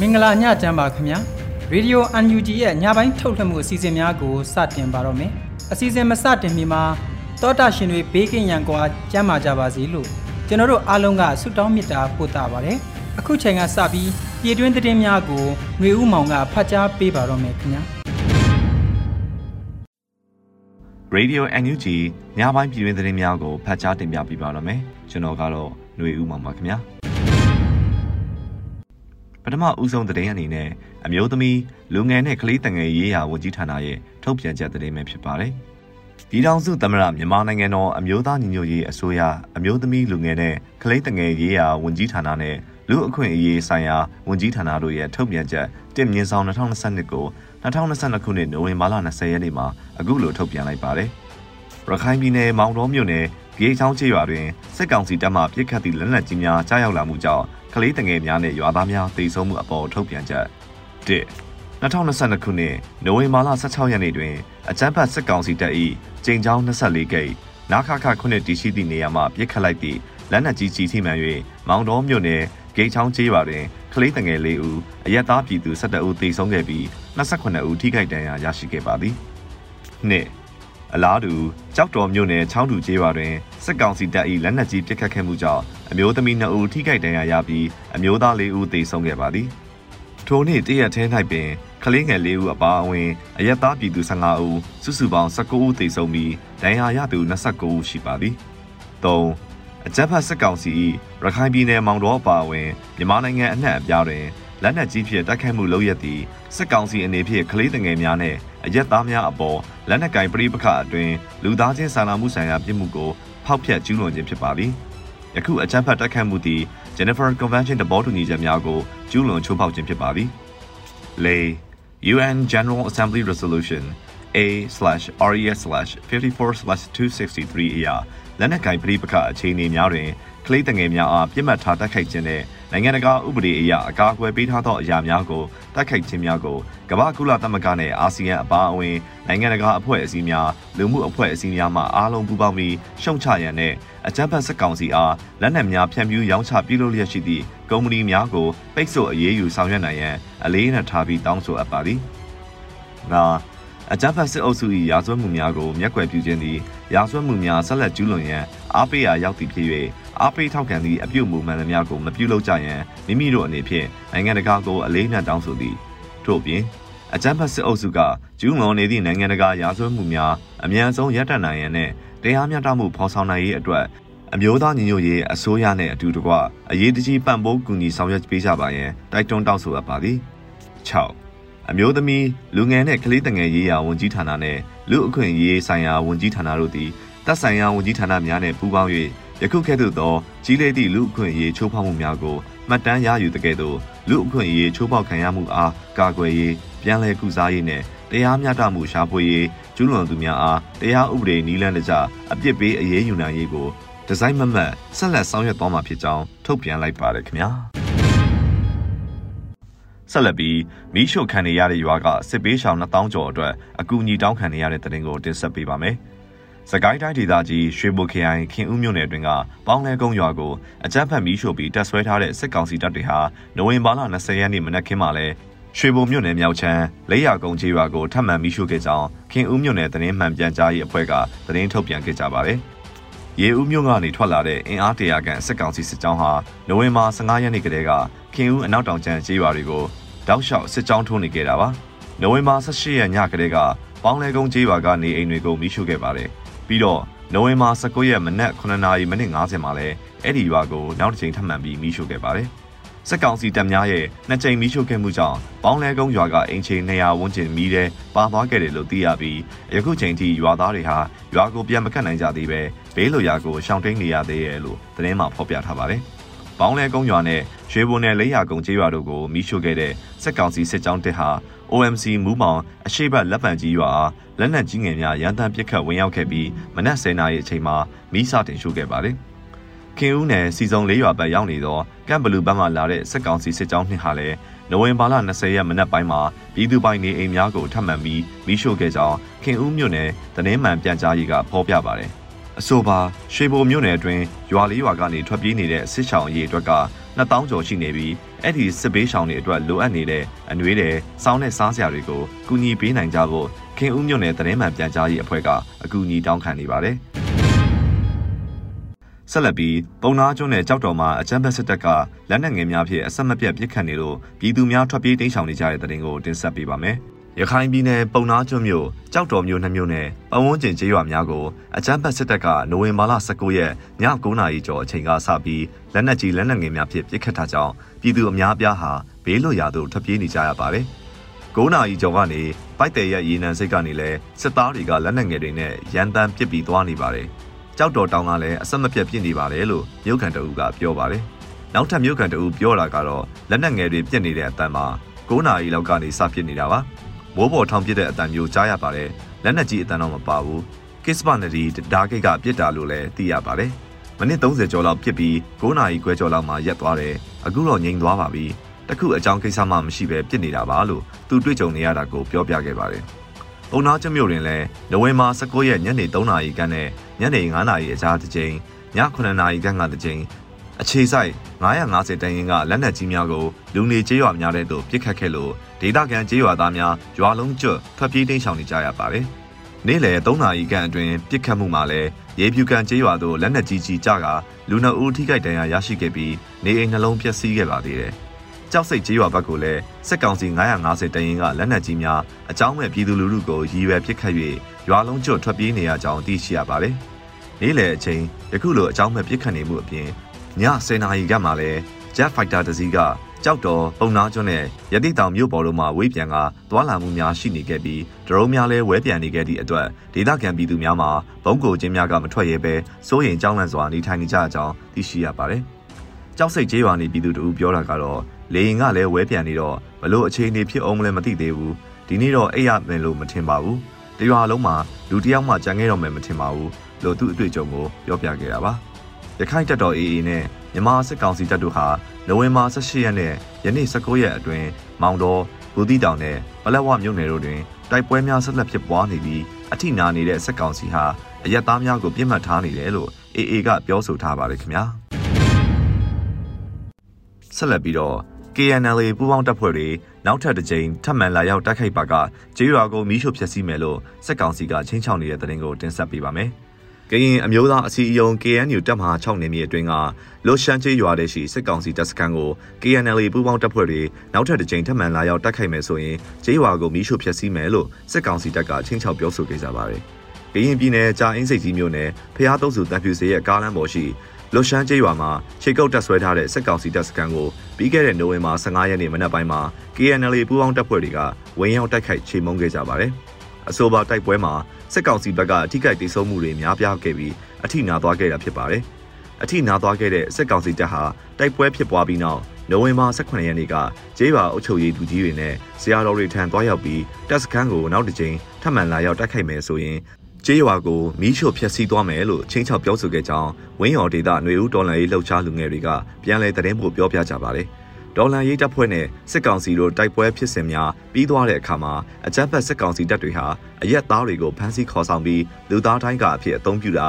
မင်္ဂလာညချမ်းပါခင်ဗျာရေဒီယို UNG ရဲ့ညပိုင်းထုတ်လွှင့်မှုအစီအစဉ်များကိုစတင်ပါတော့မယ်အစီအစဉ်မစတင်မီမှာတောတာရှင်တွေဘေးကင်းရန်ကွာကျမ်းမာကြပါစေလို့ကျွန်တော်တို့အားလုံးကဆုတောင်းမေတ္တာပို့တာပါတယ်အခုချိန်ကစပြီးပြည်တွင်းသတင်းများကိုຫນွေဦးမောင်ကဖတ်ကြားပေးပါတော့မယ်ခင်ဗျာ Radio NUG ညပိုင်းပြည်တွင်းသတင်းများကိုဖတ်ကြားတင်ပြပေးပါတော့မယ်ကျွန်တော်ကတော့ຫນွေဦးမောင်ပါခင်ဗျာပထမဦးဆုံးသတင်းအနေနဲ့အမျိုးသမီးလူငယ်နဲ့ကလေးတငယ်ရေးရာဝန်ကြီးဌာနရဲ့ထုတ်ပြန်ချက်သတင်းပဲဖြစ်ပါတယ်ဒီတောင်စုသမရမြန်မာနိုင်ငံတော်အမျိုးသားညီညွတ်ရေးအစိုးရအမျိုးသမီးလူငယ်နဲ့ကလေးတငယ်ရေးရာဝန်ကြီးဌာနနဲ့ လူအခွင့်အရေးဆိုင်ရာဝန်ကြီးဌာနတို့ရဲ့ထုတ်ပြန်ချက်တင်မြင့်ဆောင်2022ကို2022ခုနှစ်နိုဝင်ဘာလ20ရက်နေ့မှာအခုလိုထုတ်ပြန်လိုက်ပါတယ်။ရခိုင်ပြည်နယ်မောင်တော်မြို့နယ်ကြေးချောင်းချေရွာတွင်စစ်ကောင်စီတပ်မှပြစ်ခတ်သည့်လက်နက်ကြီးများကြားရောက်လာမှုကြောင့်ကလေးတငယ်များနဲ့ရွာသားများတိုက်ဆုံမှုအပေါ်ထုတ်ပြန်ချက်၁2022ခုနှစ်နိုဝင်ဘာလ16ရက်နေ့တွင်အကြမ်းဖက်စစ်ကောင်စီတပ်၏ကျိန်ချောင်း24ဂိတ်နာခခခုနှစ်တည်ရှိသည့်နေရာမှပြစ်ခတ်လိုက်သည့်လက်နက်ကြီးကြီးထိမှန်၍မောင်တော်မြို့နယ် ဂိတ်ချောင်းကျေးရွာတွင်ကလေးတငယ်၄ဦးအရက်သားပြည်သူ17ဦးသေဆုံးခဲ့ပြီး28ဦးထိခိုက်ဒဏ်ရာရရှိခဲ့ပါသည်။နှစ်အလားတူကြောက်တော်မြို့နယ်ချောင်းတူကျေးရွာတွင်စစ်ကောင်စီတပ်၏လက်နက်ကြီးပစ်ခတ်ခဲ့မှုကြောင့်အမျိုးသမီး2ဦးထိခိုက်ဒဏ်ရာရပြီးအမျိုးသား4ဦးသေဆုံးခဲ့ပါသည်။ထိုနေ့တရက်ထဲ၌ပင်ကလေးငယ်၄ဦးအပါအဝင်အရက်သားပြည်သူ15ဦးစုစုပေါင်း19ဦးသေဆုံးပြီးဒဏ်ရာရသူ29ဦးရှိပါသည်။3 အကြမ်းဖက်စစ်ကောင်စီ၏ရခိုင်ပြည်နယ်မောင်တော်အပါအဝင်မြန်မာနိုင်ငံအနှံ့အပြားတွင်လက်နက်ကြီးဖြင့်တိုက်ခိုက်မှုလုပ်ရသည့်စစ်ကောင်စီအနေဖြင့်ကလေးငယ်များနှင့်အရက်သားများအပေါ်လက်နက်ကင်ပရိပခအတွင်လူသားချင်းစာနာမှုဆိုင်ရာပြစ်မှုကိုဖောက်ဖျက်ကျူးလွန်ခြင်းဖြစ်ပါသည်။ယခုအကြမ်းဖက်တိုက်ခိုက်မှုသည် Jennifer Convention တဘောတူညီချက်များကိုကျူးလွန်ချိုးဖောက်ခြင်းဖြစ်ပါသည်။လေ UN General Assembly Resolution A/RES/54/263 အရာ လက်နက်ကင်ပဋိပက္ခအခြေအနေများတွင်ကလေးတငယ်များအားပြစ်မှတ်ထားတိုက်ခိုက်ခြင်းနဲ့နိုင်ငံတကာဥပဒေအရအကာအကွယ်ပေးထားသောအရာများကိုတိုက်ခိုက်ခြင်းများကိုကမ္ဘာကုလသမဂ္ဂနဲ့အာဆီယံအပါအဝင်နိုင်ငံတကာအဖွဲ့အစည်းများလူမှုအဖွဲ့အစည်းများမှအားလုံးပူးပေါင်းပြီးရှုံချရန်နဲ့အကြမ်းဖက်စစ်ကောင်စီအားလက်နက်များဖြန့်ဖြူးရောင်းချပြုလုပ်လျက်ရှိသည့်ကုမ္ပဏီများကိုပိတ်ဆို့အရေးယူဆောင်ရွက်နိုင်ရန်အလေးနက်ထားပြီးတောင်းဆိုအပ်ပါသည်။ငါ အကြမ်းဖက်စစ်အုပ်စု၏ရာဇဝတ်မှုများကိုမျက်ကွယ်ပြုခြင်းသည်ရာဇဝတ်မှုများဆက်လက်ကျူးလွန်ရန်အားပေးရာရောက်သည့်ဖြစ်၍အားပေးထောက်ခံသည့်အပြုတ်မှုမှန်သမျှကိုမပြုလုပ်ကြရန်မိမိတို့အနေဖြင့်နိုင်ငံတကာကိုအလေးနက်တောင်းဆိုသည်ထို့ပြင်အကြမ်းဖက်စစ်အုပ်စုကကျူးလွန်နေသည့်နိုင်ငံတကာရာဇဝတ်မှုများအမြန်ဆုံးရပ်တန့်နိုင်ရန်နဲ့တရားမျှတမှုဖော်ဆောင်နိုင်ရေးအတွက်အမျိုးသားညီညွတ်ရေးအစိုးရနဲ့အတူတကွအရေးတကြီးပံ့ပိုးကူညီဆောင်ရွက်ပေးကြပါရန်တိုက်တွန်းတောင်းဆိုအပ်ပါသည်6 အမျိုးသမီးလူငယ်နဲ့ကလေးတငယ်ရေးရာဝန်ကြီးဌာနနဲ့လူအခွင့်အရေးဆိုင်ရာဝန်ကြီးဌာနတို့သည်တပ်ဆိုင်ရာဝန်ကြီးဌာနများနဲ့ပူးပေါင်း၍ယခုကဲ့သို့သောကြီးလေးသည့်လူအခွင့်အရေးချိုးဖောက်မှုများကိုမှတ်တမ်းရယူတဲ့ကဲ့သို့လူအခွင့်အရေးချိုးဖောက်ခံရမှုအားကာကွယ်ရေးပြန်လည်ကုစားရေးနဲ့တရားမျှတမှုရှာဖွေရေးကျူးလွန်သူများအားတရားဥပဒေနည်းလမ်းတကျအပြစ်ပေးအရေးယူနိုင်ရေးကိုဒီဇိုင်းမမတ်ဆက်လက်ဆောင်ရွက်သွားမှာဖြစ်ကြောင်းထုတ်ပြန်လိုက်ပါတယ်ခင်ဗျာ ဆက်လက်ပြီးမီးရှို့ခံနေရတဲ့ရွာကစစ်ပေးရှောင်2000ကျော်အတွက်အကူအညီတောင်းခံနေရတဲ့တဲ့တင်ကိုတင်ဆက်ပေးပါမယ်။စကိုင်းတိုင်းဒေသကြီးရွှေဘိုခရိုင်ခင်ဦးမြို့နယ်အတွင်းကပေါင်းလဲကုန်းရွာကိုအကြမ်းဖက်မီးရှို့ပြီးတပ်ဆွဲထားတဲ့စစ်ကောင်စီတပ်တွေဟာနိုဝင်ဘာလ20ရက်နေ့မနက်ခင်းမှာလဲရွှေဘုံမြို့နယ်မြောက်ချမ်းလက်ရကုန်းကျေးရွာကိုထပ်မံမီးရှို့ခဲ့ကြောင်းခင်ဦးမြို့နယ်သတင်းမှန်ပြန်ကြားရေးအဖွဲ့ကသတင်းထုတ်ပြန်ခဲ့ကြပါတယ်။ ရေဦးမြို့ကနေထွက်လာတဲ့အင်အားတရာခန့်စစ်ကောင်စီစစ်ကြောင်းဟာနိုဝင်ဘာ15ရက်နေ့ကတည်းကခင်ဦးအနောက်တောင်ကျန်းကျေးရွာတွေကိုတောက်လျှောက်စစ်ကြောင်းထိုးနေခဲ့တာပါ။နိုဝင်ဘာ18ရက်ညကတည်းကပေါင်းလဲကုန်းကျေးရွာကနေအိမ်တွေကိုမိရှို့ခဲ့ပါတယ်။ပြီးတော့နိုဝင်ဘာ19ရက်မနက်9:50မိနစ်50မှာလဲအဲ့ဒီရွာကိုနောက်တစ်ချိန်ထပ်မံပြီးမိရှို့ခဲ့ပါတယ်။ စစ်ကောင်စီတပ်များရဲ့နှစ်ကြိမ်မီးရှို့ခဲ့မှုကြောင့်ပေါင်းလဲကုန်းရွာကအင်ချီ200ဝန်းကျင်မီးတဲ့ပါသွားခဲ့တယ်လို့သိရပြီးယခုချိန်ထိရွာသားတွေဟာရွာကိုပြန်မကတ်နိုင်ကြသေးပဲဘေးလိုရာကိုရှောင်တိန်နေရသေးတယ်လို့သတင်းမှာဖော်ပြထားပါတယ်။ပေါင်းလဲကုန်းရွာနဲ့ရွှေဘုံနယ်လေးရာကုန်းကျေးရွာတို့ကိုမီးရှို့ခဲ့တဲ့စစ်ကောင်စီစစ်ကြောင်းတက်ဟာ OMC မူးမောင်အရှိတ်လက်ပံကြီးရွာလက်နက်ကြီးငယ်များရန်တမ်းပစ်ခတ်ဝင်ရောက်ခဲ့ပြီးမနက်10:00နာရီအချိန်မှာမီးစတင်ရှို့ခဲ့ပါတယ်။ ခင်ဦးနယ်စီစုံလေးရွာဘက်ရောက်နေသောကမ်ဘလူးဘက်မှလာတဲ့စစ်ကောင်စီစစ်ကြောင်းနှစ်ဟာလည်းနိုဝင်ဘာလ20ရက်မနက်ပိုင်းမှာပြည်သူပိုင်နေအိမ်များကိုထပ်မံပြီးမိရှို့ခဲ့ကြောင်းခင်ဦးမြို့နယ်တနင်္မှန်ပြန်ကြားရေးကဖော်ပြပါတယ်။အဆိုပါရွှေဘိုမြို့နယ်အတွင်းရွာလေးရွာကနေထွက်ပြေးနေတဲ့စစ်ဆောင်အရေးအတွက်က2000ကျော်ရှိနေပြီးအဲ့ဒီစစ်ဘေးရှောင်တွေအတွက်လိုအပ်နေတဲ့အနှွေးတဲ့စောင်းတဲ့စားစရာတွေကိုကူညီပေးနိုင်ကြဖို့ခင်ဦးမြို့နယ်တရင်မှန်ပြန်ကြားရေးအဖွဲ့ကအကူအညီတောင်းခံနေပါတယ်။ ဆက်လက်ပြီးပုံနာကျွန်းနဲ့ကြောက်တော်မှာအကြမ်းဖက်စစ်တပ်ကလက်နက်ငယ်များဖြင့်အဆက်မပြတ်ပစ်ခတ်နေလို့ပြည်သူများထွက်ပြေးတိမ်းရှောင်နေကြတဲ့တဲ့တင်ကိုတင်ဆက်ပေးပါမယ်။ရခိုင်ပြည်နယ်ပုံနာကျွန်းမြို့ကြောက်တော်မြို့နှမြို့နယ်ပဝန်းကျင်ကျေးရွာများကိုအကြမ်းဖက်စစ်တပ်ကနိုဝင်ဘာလ19ရက်ည9:00နာရီကျော်အချိန်ကစပြီးလက်နက်ကြီးလက်နက်ငယ်များဖြင့်ပစ်ခတ်ထားကြောင်းပြည်သူအများအပြားဟာဘေးလွတ်ရာသို့ထွက်ပြေးနေကြရပါတယ်။9နာရီကျော်ကနေပိုက်တယ်ရဲ့ရေနံစိတ်ကနေလဲစစ်သားတွေကလက်နက်ငယ်တွေနဲ့ရန်တမ်းပစ်ပြီးသွားနေပါတယ်။ ကြောက်တော်တောင်ကလည်းအဆက်မပြတ်ပြစ်နေပါတယ်လို့မြို့ခံတအူးကပြောပါတယ်။နောက်ထပ်မြို့ခံတအူးပြောတာကတော့လက်နက်ငယ်တွေပြစ်နေတဲ့အတန်မှာ9နာရီလောက်ကနေစပြစ်နေတာပါ။မိုးပေါ်ထောင်ပြစ်တဲ့အတန်မျိုးကြားရပါတယ်။လက်နက်ကြီးအတန်တော့မပါဘူး။ကစ်စပနဒီဒါဂိတ်ကပြစ်တာလို့လည်းသိရပါတယ်။မိနစ်30ကျော်လောက်ပြစ်ပြီး9နာရီခွဲကျော်လောက်မှရက်သွားတယ်။အခုတော့ငြိမ်သွားပါပြီ။တခုအကြောင်းကိစ္စမှမရှိပဲပြစ်နေတာပါလို့သူတွေ့ကြုံနေရတာကိုပြောပြခဲ့ပါတယ်။။ ပုံနာကျမြို့တွင်လည်းနိုဝင်ဘာ19ရက်ညနေ3နာရီခန့်နဲ့ညနေ9နာရီအကြားတစ်ကြိမ်ည9နာရီခန့်ကတစ်ကြိမ်အခြေဆိုင်950တန်ရင်ကလက်နက်ကြီးများကိုလူနေကျေးရွာများတဲ့သို့ပစ်ခတ်ခဲ့လို့ဒေသခံကျေးရွာသားများရွာလုံးကျွတ်ထွက်ပြေးတိမ်းရှောင်နေကြရပါတယ်။နေ့လယ်3နာရီခန့်အတွင်းပစ်ခတ်မှုမှာလည်းရေဖြူကန်ကျေးရွာသို့လက်နက်ကြီးကြီးကျကလူနှုတ်ဦးထိခိုက်ဒဏ်ရာရရှိခဲ့ပြီးနေအိမ်နှလုံးပျက်စီးခဲ့ပါသေးတယ်။ ကြောက်စိတ်ကြီးရွာဘက်ကိုလည်းစစ်ကောင်စီ950တရင်ကလက်နက်ကြီးများအကြောင်းမဲ့ပြည်သူလူထုကိုရည်ရွယ်ပစ်ခတ်၍ရွာလုံးကျွတ်ထွက်ပြေးနေရကြောင်းသိရှိရပါတယ်။နေ့လယ်အချိန်ယခုလိုအကြောင်းမဲ့ပစ်ခတ်နေမှုအပြင်ည10နာရီကမှလည်း Jet Fighter တစ်စီးကကြောက်တော်ပုံနာကျွန်းနဲ့ရတိတောင်မြို့ပေါ်တို့မှာဝေးပြန်ကသွာလာမှုများရှိနေခဲ့ပြီးဒရုန်းများလည်းဝဲပြန်နေခဲ့သည့်အတွက်ဒေသခံပြည်သူများမှာဘုံကိုချင်းများကမထွက်ရဲပဲစိုးရိမ်ကြောက်လန့်စွာနေထိုင်နေကြကြောင်းသိရှိရပါတယ်။ကြောက်စိတ်ကျေးရွာနေပြည်သူတို့ပြောတာကတော့ လေရင်ကလည်းဝဲပြန်နေတော့ဘလို့အခြေအနေဖြစ်အောင်မလဲမသိသေးဘူးဒီနေ့တော့အိပ်ရမယ်လို့မထင်ပါဘူးတရွာလုံးမှာလူတယောက်မှကြံခဲ့တော့မယ်မထင်ပါဘူးလို့သူ့အတွေ့အကြုံကိုပြောပြခဲ့တာပါရခိုင်တပ်တော် AA နဲ့မြန်မာစစ်ကောင်စီတပ်တို့ဟာနိုဝင်ဘာ18ရက်နဲ့ယနေ့19ရက်အတွင်းမောင်တော်ဘူတိတောင်နဲ့ပလက်ဝမြို့နယ်တို့တွင်တိုက်ပွဲများဆက်လက်ဖြစ်ပွားနေပြီးအထိနာနေတဲ့စစ်ကောင်စီဟာအရက်သားများကိုပြစ်မှတ်ထားနေတယ်လို့ AA ကပြောဆိုထားပါတယ်ခင်ဗျာဆက်လက်ပြီးတော့ KNLA ပူးပေါင်းတပ်ဖွဲ့တွေနောက်ထပ်တစ်ကြိမ်ထပ်မံလာရောက်တိုက်ခိုက်ပါကကျေးရွာကိုမီးရှို့ဖျက်ဆီးမယ်လို့စစ်ကောင်စီကချင်းချောင်းနေတဲ့တဲ့တင်ကိုတင်ဆက်ပေးပါမယ်။ကရင်အမျိုးသားအစည်းအရုံး KNU တပ်မဟာ6နေမြေအတွင်းကလိုရှန်ကျေးရွာတဲ့ရှိစစ်ကောင်စီတပ်စခန်းကို KNLA ပူးပေါင်းတပ်ဖွဲ့တွေနောက်ထပ်တစ်ကြိမ်ထပ်မံလာရောက်တိုက်ခိုက်မယ်ဆိုရင်ကျေးရွာကိုမီးရှို့ဖျက်ဆီးမယ်လို့စစ်ကောင်စီတပ်ကချင်းချောက်ပြောဆိုခဲ့ကြပါတယ်။ကရင်ပြည်နယ်ကြာအင်းစိတ်ကြီးမြို့နယ်ဖျားတုံးစုတန်ဖြူစေရဲ့ကားလမ်းပေါ်ရှိ လွရှမ်းကျေးရွာမှာခြေကုပ်တက်ဆွဲထားတဲ့စစ်ကောင်စီတပ်စခန်းကိုပြီးခဲ့တဲ့နိုဝင်ဘာ15ရက်နေ့မနက်ပိုင်းမှာ KNL ပူးပေါင်းတပ်ဖွဲ့တွေကဝင်ရောက်တိုက်ခိုက်ချေမှုန်းခဲ့ကြပါတယ်။အဆိုပါတိုက်ပွဲမှာစစ်ကောင်စီဘက်ကအထိကိတိဆုံးမှုတွေများပြားခဲ့ပြီးအထိနာသွားခဲ့တာဖြစ်ပါတယ်။အထိနာသွားခဲ့တဲ့စစ်ကောင်စီတပ်ဟာတိုက်ပွဲဖြစ်ပွားပြီးနောက်နိုဝင်ဘာ18ရက်နေ့ကကျေးရွာအုပ်ချုပ်ရေးသူကြီးတွေနဲ့ဆရာတော်တွေထံတွားရောက်ပြီးတပ်စခန်းကိုနောက်တစ်ကြိမ်ထပ်မံလာရောက်တိုက်ခိုက်မယ်ဆိုရင် ကျေးရွာကိုမီးရှို့ဖျက်ဆီးသွားမယ်လို့ချင်းချောက်ပြောဆိုခဲ့ကြောင်းဝင်းရော်ဒေတာຫນွေဦးတော်လန်ရေးလှုပ်ရှားလူငယ်တွေကပြန်လည်သတင်းပို့ပြောပြကြပါတယ်။ဒေါ်လန်ရေးတပ်ဖွဲ့နဲ့စစ်ကောင်စီတို့တိုက်ပွဲဖြစ်စဉ်များပြီးသွားတဲ့အခါမှာအကြမ်းဖက်စစ်ကောင်စီတပ်တွေဟာအရက်သားတွေကိုဖမ်းဆီးခေါ်ဆောင်ပြီးလူသားတိုင်းကအဖြစ်အသုံးပြုတာ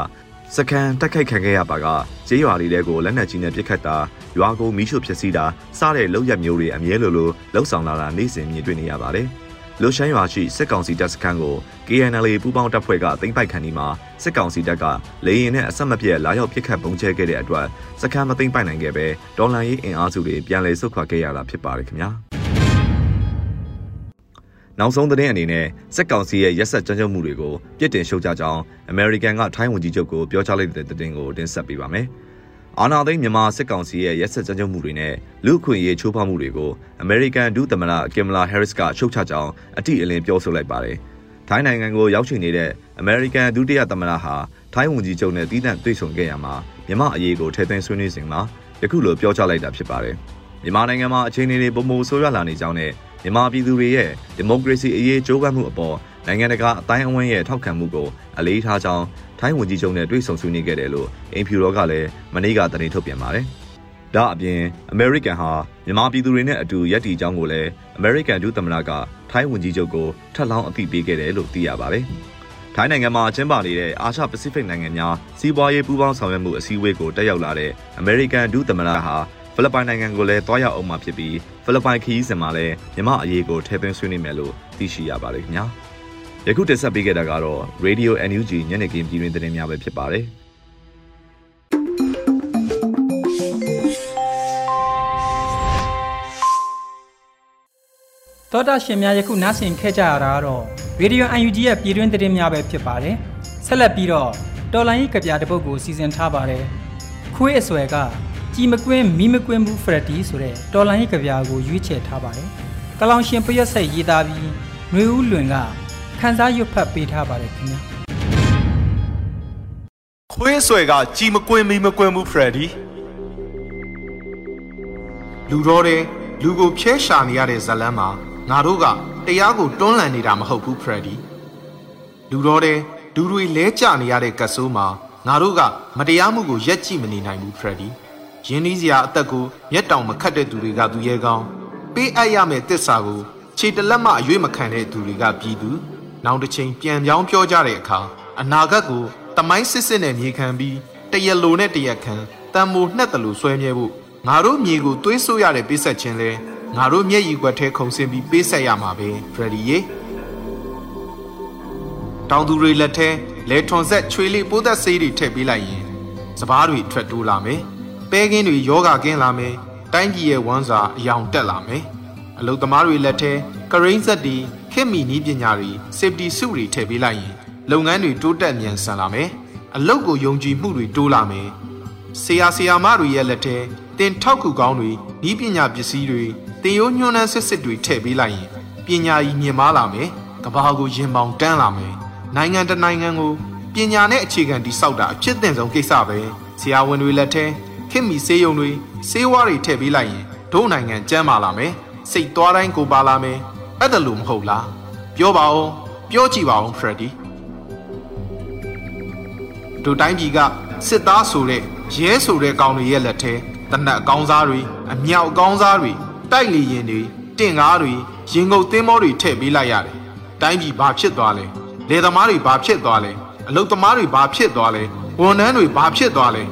စကန်တက်ခိုက်ခံခဲ့ရပါကကျေးရွာလေးတွေကိုလက်နက်ကြီးနဲ့ပစ်ခတ်တာရွာကိုမီးရှို့ဖျက်ဆီးတာစတဲ့လုပ်ရက်မျိုးတွေအမြဲလိုလိုလှုပ်ဆောင်လာတာနေ့စဉ်မြင်တွေ့နေရပါတယ်။ လူရှမ်းရွာရှိစစ်ကောင်စီတပ်စခန်းကို KNL ပူးပေါင်းတပ်ဖွဲ့ကသိမ်းပိုက်ခံဒီမှာစစ်ကောင်စီတပ်ကလေရင်နဲ့အဆက်မပြတ်လာရောက်ပစ်ခတ်ပုံချဲခဲ့တဲ့အတွက်စခန်းမသိမ်းပိုက်နိုင်ခဲ့ပဲဒေါ်လာရေးအင်အားစုတွေပြန်လည်ဆုတ်ခွာခဲ့ရတာဖြစ်ပါတယ်ခင်ဗျာနောက်ဆုံးသတင်းအနေနဲ့စက်ကောင်စီရဲ့ရက်ဆက်ကြမ်းကြုတ်မှုတွေကိုပြစ်တင်ရှုတ်ချကြောင်းအမေရိကန်ကထိုင်းဝန်ကြီးချုပ်ကိုပြောကြားလိုက်တဲ့သတင်းကိုတင်ဆက်ပေးပါမယ်။ အာနာသိန်းမြန်မာစစ်ကောင်စီရဲ့ရက်စက်ကြမ်းကြုတ်မှုတွေနဲ့လူ့အခွင့်အရေးချိုးဖောက်မှုတွေကိုအမေရိကန်ဒုသမ္မတကင်မလာဟဲရစ်ကရှုတ်ချကြောင်းအတိအလင်းပြောဆိုလိုက်ပါတယ်။ထိုင်းနိုင်ငံကိုရောက်ရှိနေတဲ့အမေရိကန်ဒုတိယသမ္မတဟာထိုင်းဝန်ကြီးချုပ်နဲ့တည်တံ့တွေ့ဆုံခဲ့ရမှာမြန်မာအရေးကိုထည့်သွင်းဆွေးနွေးစဉ်မှာယခုလိုပြောကြားလိုက်တာဖြစ်ပါတယ်။မြန်မာနိုင်ငံမှာအခြေအနေတွေပုံမဆိုးရွားလာနေကြောင်းနဲ့မြန်မာပြည်သူတွေရဲ့ဒီမိုကရေစီအရေးကြိုးပမ်းမှုအပေါ် နိုင်ငံတကာအတိုင်းအဝန်းရဲ့ထောက်ခံမှုကိုအလေးထားကြောင်းထိုင်းဝန်ကြီးချုပ်နဲ့တွေ့ဆုံဆွေးနွေးခဲ့တယ်လို့အင်ဖြူတော်ကလည်းမနေ့ကသတင်းထုတ်ပြန်ပါတယ်။ဒါအပြင်အမေရိကန်ဟာမြန်မာပြည်သူတွေနဲ့အတူရပ်တည်ကြောင်းကိုလည်းအမေရိကန်ဒုသမ္မတကထိုင်းဝန်ကြီးချုပ်ကိုထပ်လောင်းအသိပေးခဲ့တယ်လို့သိရပါတယ်။ထိုင်းနိုင်ငံမှာကျင်းပနေတဲ့အာရှပစိဖိတ်နိုင်ငံများစီးပွားရေးပူးပေါင်းဆောင်ရွက်မှုအစည်းအဝေးကိုတက်ရောက်လာတဲ့အမေရိကန်ဒုသမ္မတဟာဖိလစ်ပိုင်နိုင်ငံကိုလည်းတွားရောက်အောင်မှာဖြစ်ပြီးဖိလစ်ပိုင်ခရီးစဉ်မှာလည်းမြန်မာအရေးကိုထည့်သွင်းဆွေးနွေးမယ်လို့သိရှိရပါတယ်ခင်ဗျာ။ ယခုတင်ဆက်ပေးခဲ့တာကတော့ Radio NUG ညနေခင်းပြည်တွင်သတင်းများပဲဖြစ်ပါတယ်။သောတာရှင်များယခုနားဆင်ခဲ့ကြရတာကတော့ Radio UNG ရဲ့ပြည်တွင်းသတင်းများပဲဖြစ်ပါတယ်။ဆက်လက်ပြီးတော့တော်လိုင်းကြီးကြပြတဲ့ပုတ်ကိုစီစဉ်ထားပါတယ်။ခွေးအစွဲကကြည်မကွင်းမီးမကွင်းဘူးဖရက်တီဆိုတဲ့တော်လိုင်းကြီးကြပြကိုရွေးချယ်ထားပါတယ်။ကလောင်ရှင်ပရက်ဆက်ရေးသားပြီးຫນွေဦးလွင်က ခန်းစားရွတ်ဖတ်ပေးထားပါတယ်ခင်ဗျာခွေးဆွဲကကြည်မကွင်းမီမကွင်းဘူးဖရက်ဒီလူတော်တဲ့လူကိုဖျဲရှာနေရတဲ့ဇလန်းမှာငါတို့ကတရားကိုတွန်းလှန်နေတာမဟုတ်ဘူးဖရက်ဒီလူတော်တဲ့ဒူတွေလဲကျနေရတဲ့ကဆိုးမှာငါတို့ကမတရားမှုကိုရက်ကြည့်မနေနိုင်ဘူးဖရက်ဒီရင်းနှီးစရာအသက်ကိုမျက်တောင်မခတ်တဲ့သူတွေကသူရဲကောင်းပေးအပ်ရမယ့်တစ္ဆာကိုခြေတလက်မအရွေးမခံတဲ့သူတွေကပြည်သူ နောက်တစ်ချိန်ပြန်ပြောင်းပြောကြတဲ့အခါအနာဂတ်ကိုတမိုင်းစစ်စစ်နဲ့မြေခံပြီးတရလိုနဲ့တရခံတန်မိုနှက်တလူဆွဲမြဲဖို့ငါတို့မြေကိုသွေးဆိုးရတဲ့ပေးဆက်ခြင်းလဲငါတို့မျက်ရည်ကွက်ထဲခုံဆင်းပြီးပေးဆက်ရမှာပဲဖရဒီရေတောင်သူတွေလက်ထဲလဲထွန်ဆက်ချွေလေးပိုးသက်ဆေးတွေထည့်ပေးလိုက်ရင်စပားတွေထွက်တိုးလာမယ်ပဲကင်းတွေယောဂကင်းလာမယ်တိုင်းပြည်ရဲ့ဝမ်းစာအယောင်တက်လာမယ်အလုသမားတွေလက်ထဲကရိန်းဆက်တွေ ခေတ်မီနည်းပညာတွေ safety စုတွေထည့်ပေးလိုက်ရင်လုပ်ငန်းတွေတိုးတက်မြန်ဆန်လာမယ်။အလုပ်ကိုယုံကြည်မှုတွေတိုးလာမယ်။ဆရာဆရာမတွေရဲ့လက်ထဲတင်ထောက်ကူကောင်းတွေနည်းပညာပစ္စည်းတွေတင်ရိုးညွှန်းနှန်းစစ်စစ်တွေထည့်ပေးလိုက်ရင်ပညာကြီးမြင့်မားလာမယ်။ကဘာကိုရင်ပေါင်တန်းလာမယ်။နိုင်ငံတနိုင်ငံကိုပညာနဲ့အခြေခံတည်ဆောက်တာအဖြစ်အသင့်ဆုံးကိစ္စပဲ။ဆရာဝန်တွေလက်ထဲခင်မီဆေးရုံတွေဆေးဝါးတွေထည့်ပေးလိုက်ရင်ဒို့နိုင်ငံကျန်းမာလာမယ်။စိတ်သွားတိုင်းကိုပါလာမယ် အဲ့ဒါလို့မဟုတ်လားပြောပါဦးပြောကြည့်ပါဦးဖရက်ဒီတို့တိုင်းပြည်ကစစ်သားဆိုတဲ့ရဲဆိုတဲ့ကောင်တွေရဲ့လက်ထဲတနက်အကောင်းစားတွေအမြောက်အကောင်းစားတွေတိုက်လေရင်တွေတင့်ကားတွေရင်ငုတ်သင်းမောတွေထည့်ပေးလိုက်ရတယ်တိုင်းပြည်ဘာဖြစ်သွားလဲလယ်သမားတွေဘာဖြစ်သွားလဲအလုတ်သမားတွေဘာဖြစ်သွားလဲဝန်ထမ်းတွေဘာဖြစ်သွားလဲ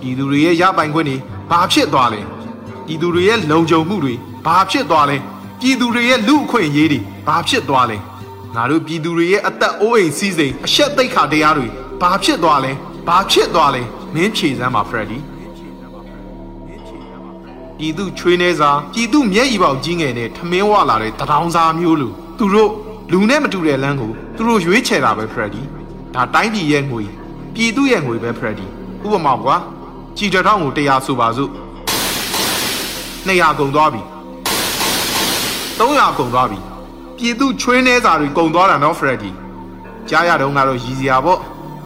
ပြည်သူတွေရဲ့ရပိုင်ခွင့်တွေဘာဖြစ်သွားလဲပြည်သူတွေရဲ့လုံခြုံမှုတွေဘာဖြစ်သွားလဲ ပြည်သူတွေရဲ့လူအခွင့်အရေးတွေဘာဖြစ်သွားလဲငါတို့ပြည်သူတွေရဲ့အသက်အိုးအိမ်စီးစိမ်အရှက်သိက္ခာတရားတွေဘာဖြစ်သွားလဲဘာဖြစ်သွားလဲမင်းဖြေစမ်းပါဖရက်ဒီပြည်သူချွေးနေစားပြည်သူမျက်ရည်ပေါက်ကြီးငယ်နဲ့ထမင်းဝလာတဲ့တထောင်စားမျိုးလူသူတို့လူနဲ့မတူတဲ့လမ်းကိုသူတို့ရွေးချယ်တာပဲဖရက်ဒီဒါတိုင်းပြည်ရဲ့ငွေပြည်သူရဲ့ငွေပဲဖရက်ဒီဥပမာကွာကြည်တထောင်ကို100ဆိုပါစို့200ကုန်သွားပြီ 300ကုန်သွားပြီပြည်သူချွေးနှဲစာတွေကုန်သွားတာနော်ဖရက်ဒီကြားရတော့ကတော့ရည်စရာပေါ့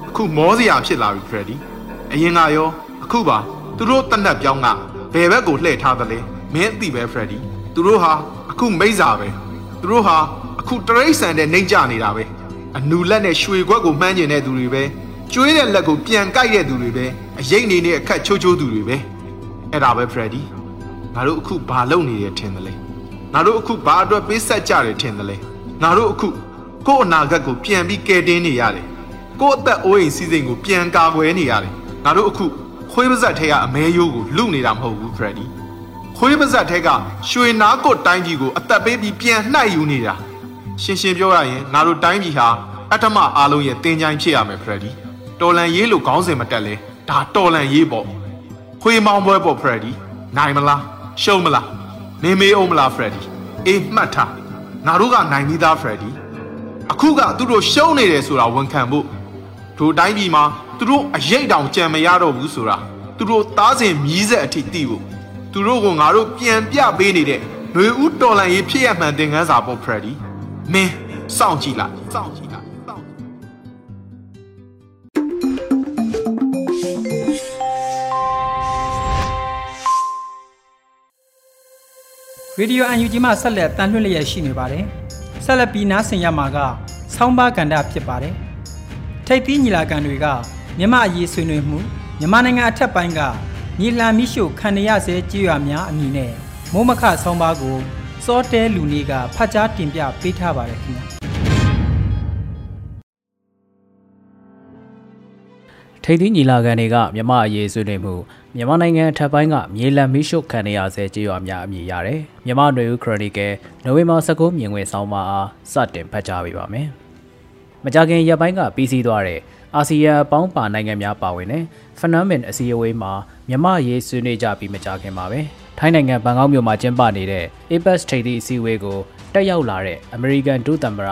အခုမောစရာဖြစ်လာပြီဖရက်ဒီအရင်ကရောအခုပါသူတို့တနက်ပြောင်းကဘယ်ဘက်ကိုလှည့်ထားသလဲမင်းသိပဲဖရက်ဒီသူတို့ဟာအခုမိစ္ဆာပဲသူတို့ဟာအခုတရိတ်ဆန်တဲ့နှိမ့်ကြနေတာပဲအနူလက်နဲ့ရွှေခွက်ကိုမှန်းကျင်တဲ့သူတွေပဲကျွေးတဲ့လက်ကိုပြန်ကိုက်တဲ့သူတွေပဲအရိတ်နေနဲ့အခက်ချိုးချိုးသူတွေပဲအဲ့ဒါပဲဖရက်ဒီငါတို့အခုဘာလုပ်နေရထင်သလဲ ငါတို့အခုဘာအတွက်ပေးဆက်ကြတယ်ထင်တယ်လဲငါတို့အခုကို့အနာဂတ်ကိုပြန်ပြီးကယ်တင်နေရတယ်ကို့အသက်အိုးအိမ်စီးစိမ်ကိုပြန်ကာကွယ်နေရတယ်ငါတို့အခုခွေးပါဇက်ထဲကအမဲရိုးကိုလူနေတာမဟုတ်ဘူးဖရက်ဒီခွေးပါဇက်ထဲကရွှေနားကိုတိုင်းကြီးကိုအသက်ပေးပြီးပြန်နှိုက်ယူနေတာရှင်းရှင်းပြောရရင်ငါတို့တိုင်းပြည်ဟာအတ္တမအားလုံးရဲ့တင်ကြိုင်ဖြစ်ရမယ်ဖရက်ဒီတော်လန်ရေးလို့ခေါင်းစဉ်မတက်လဲဒါတော်လန်ရေးပေါ့ခွေးမောင်းပွဲပေါ့ဖရက်ဒီနိုင်မလားရှုံးမလား နေမေးအောင်မလားဖရက်ဒီအေးမှတ်ထားငါတို့ကနိုင်ပြီးသားဖရက်ဒီအခုကသူတို့ရှုံးနေတယ်ဆိုတာဝန်ခံဖို့တို့တိုင်းပြည်မှာသူတို့အရေးတောင်ကြံမရတော့ဘူးဆိုတာသူတို့သားစဉ်မြည်ဆက်အထိသိဖို့သူတို့ကငါတို့ပြန်ပြပေးနေတဲ့ຫນွေဦးတော်လန်ရေးဖြစ်ရမှန်သင်ခန်းစာပေါ့ဖရက်ဒီမင်းစောင့်ကြည့်လိုက်စောင့်ကြည့် ရေဒီယို UNG မှာဆက်လက်တန်လှည့်လျက်ရှိနေပါတယ်ဆက်လက်ပြီးနားဆင်ရမှာကဆောင်းပါးကန္တာဖြစ်ပါတယ်ထိပ်သီးညီလာခံတွေကမြမအရေးဆွေးနွေးမှုမြန်မာနိုင်ငံအထက်ပိုင်းကညီလာမိရှုခံရဆဲကြေးရွာများအမည်နဲ့မိုးမခဆောင်းပါးကိုစောတဲလူနေကဖတ်ကြားတင်ပြပေးထားပါတယ်ခင်ဗျာ ထိပ်သီးညီလာခံတွေကမြမအရေးဆွေးနွေးမှုမြန်မာနိုင်ငံထပ်ပိုင်းကမြေလံမီရှုခံရဆဲကြေးရွာများအမည်ရတယ်။မြမနွေဦးခရိုနီကယ်နိုဝင်ဘာ19မြင်ကွင်းဆောင်မအားစတင်ဖတ်ကြားပေးပါမယ်။မကြခင်ရက်ပိုင်းကပြီးစီးသွားတဲ့အာဆီယံအပေါင်းပါနိုင်ငံများပါဝင်တဲ့ဖနွမ်မင်အစည်းအဝေးမှာမြမရေးဆွေးနွေးကြပြီးမကြခင်ပါပဲ။ထိုင်းနိုင်ငံဘန်ကောက်မြို့မှာကျင်းပနေတဲ့ APEC ထိပ်သီးအစည်းအဝေးကိုတက်ရောက်လာတဲ့အမေရိကန်ဒုသမ္မတ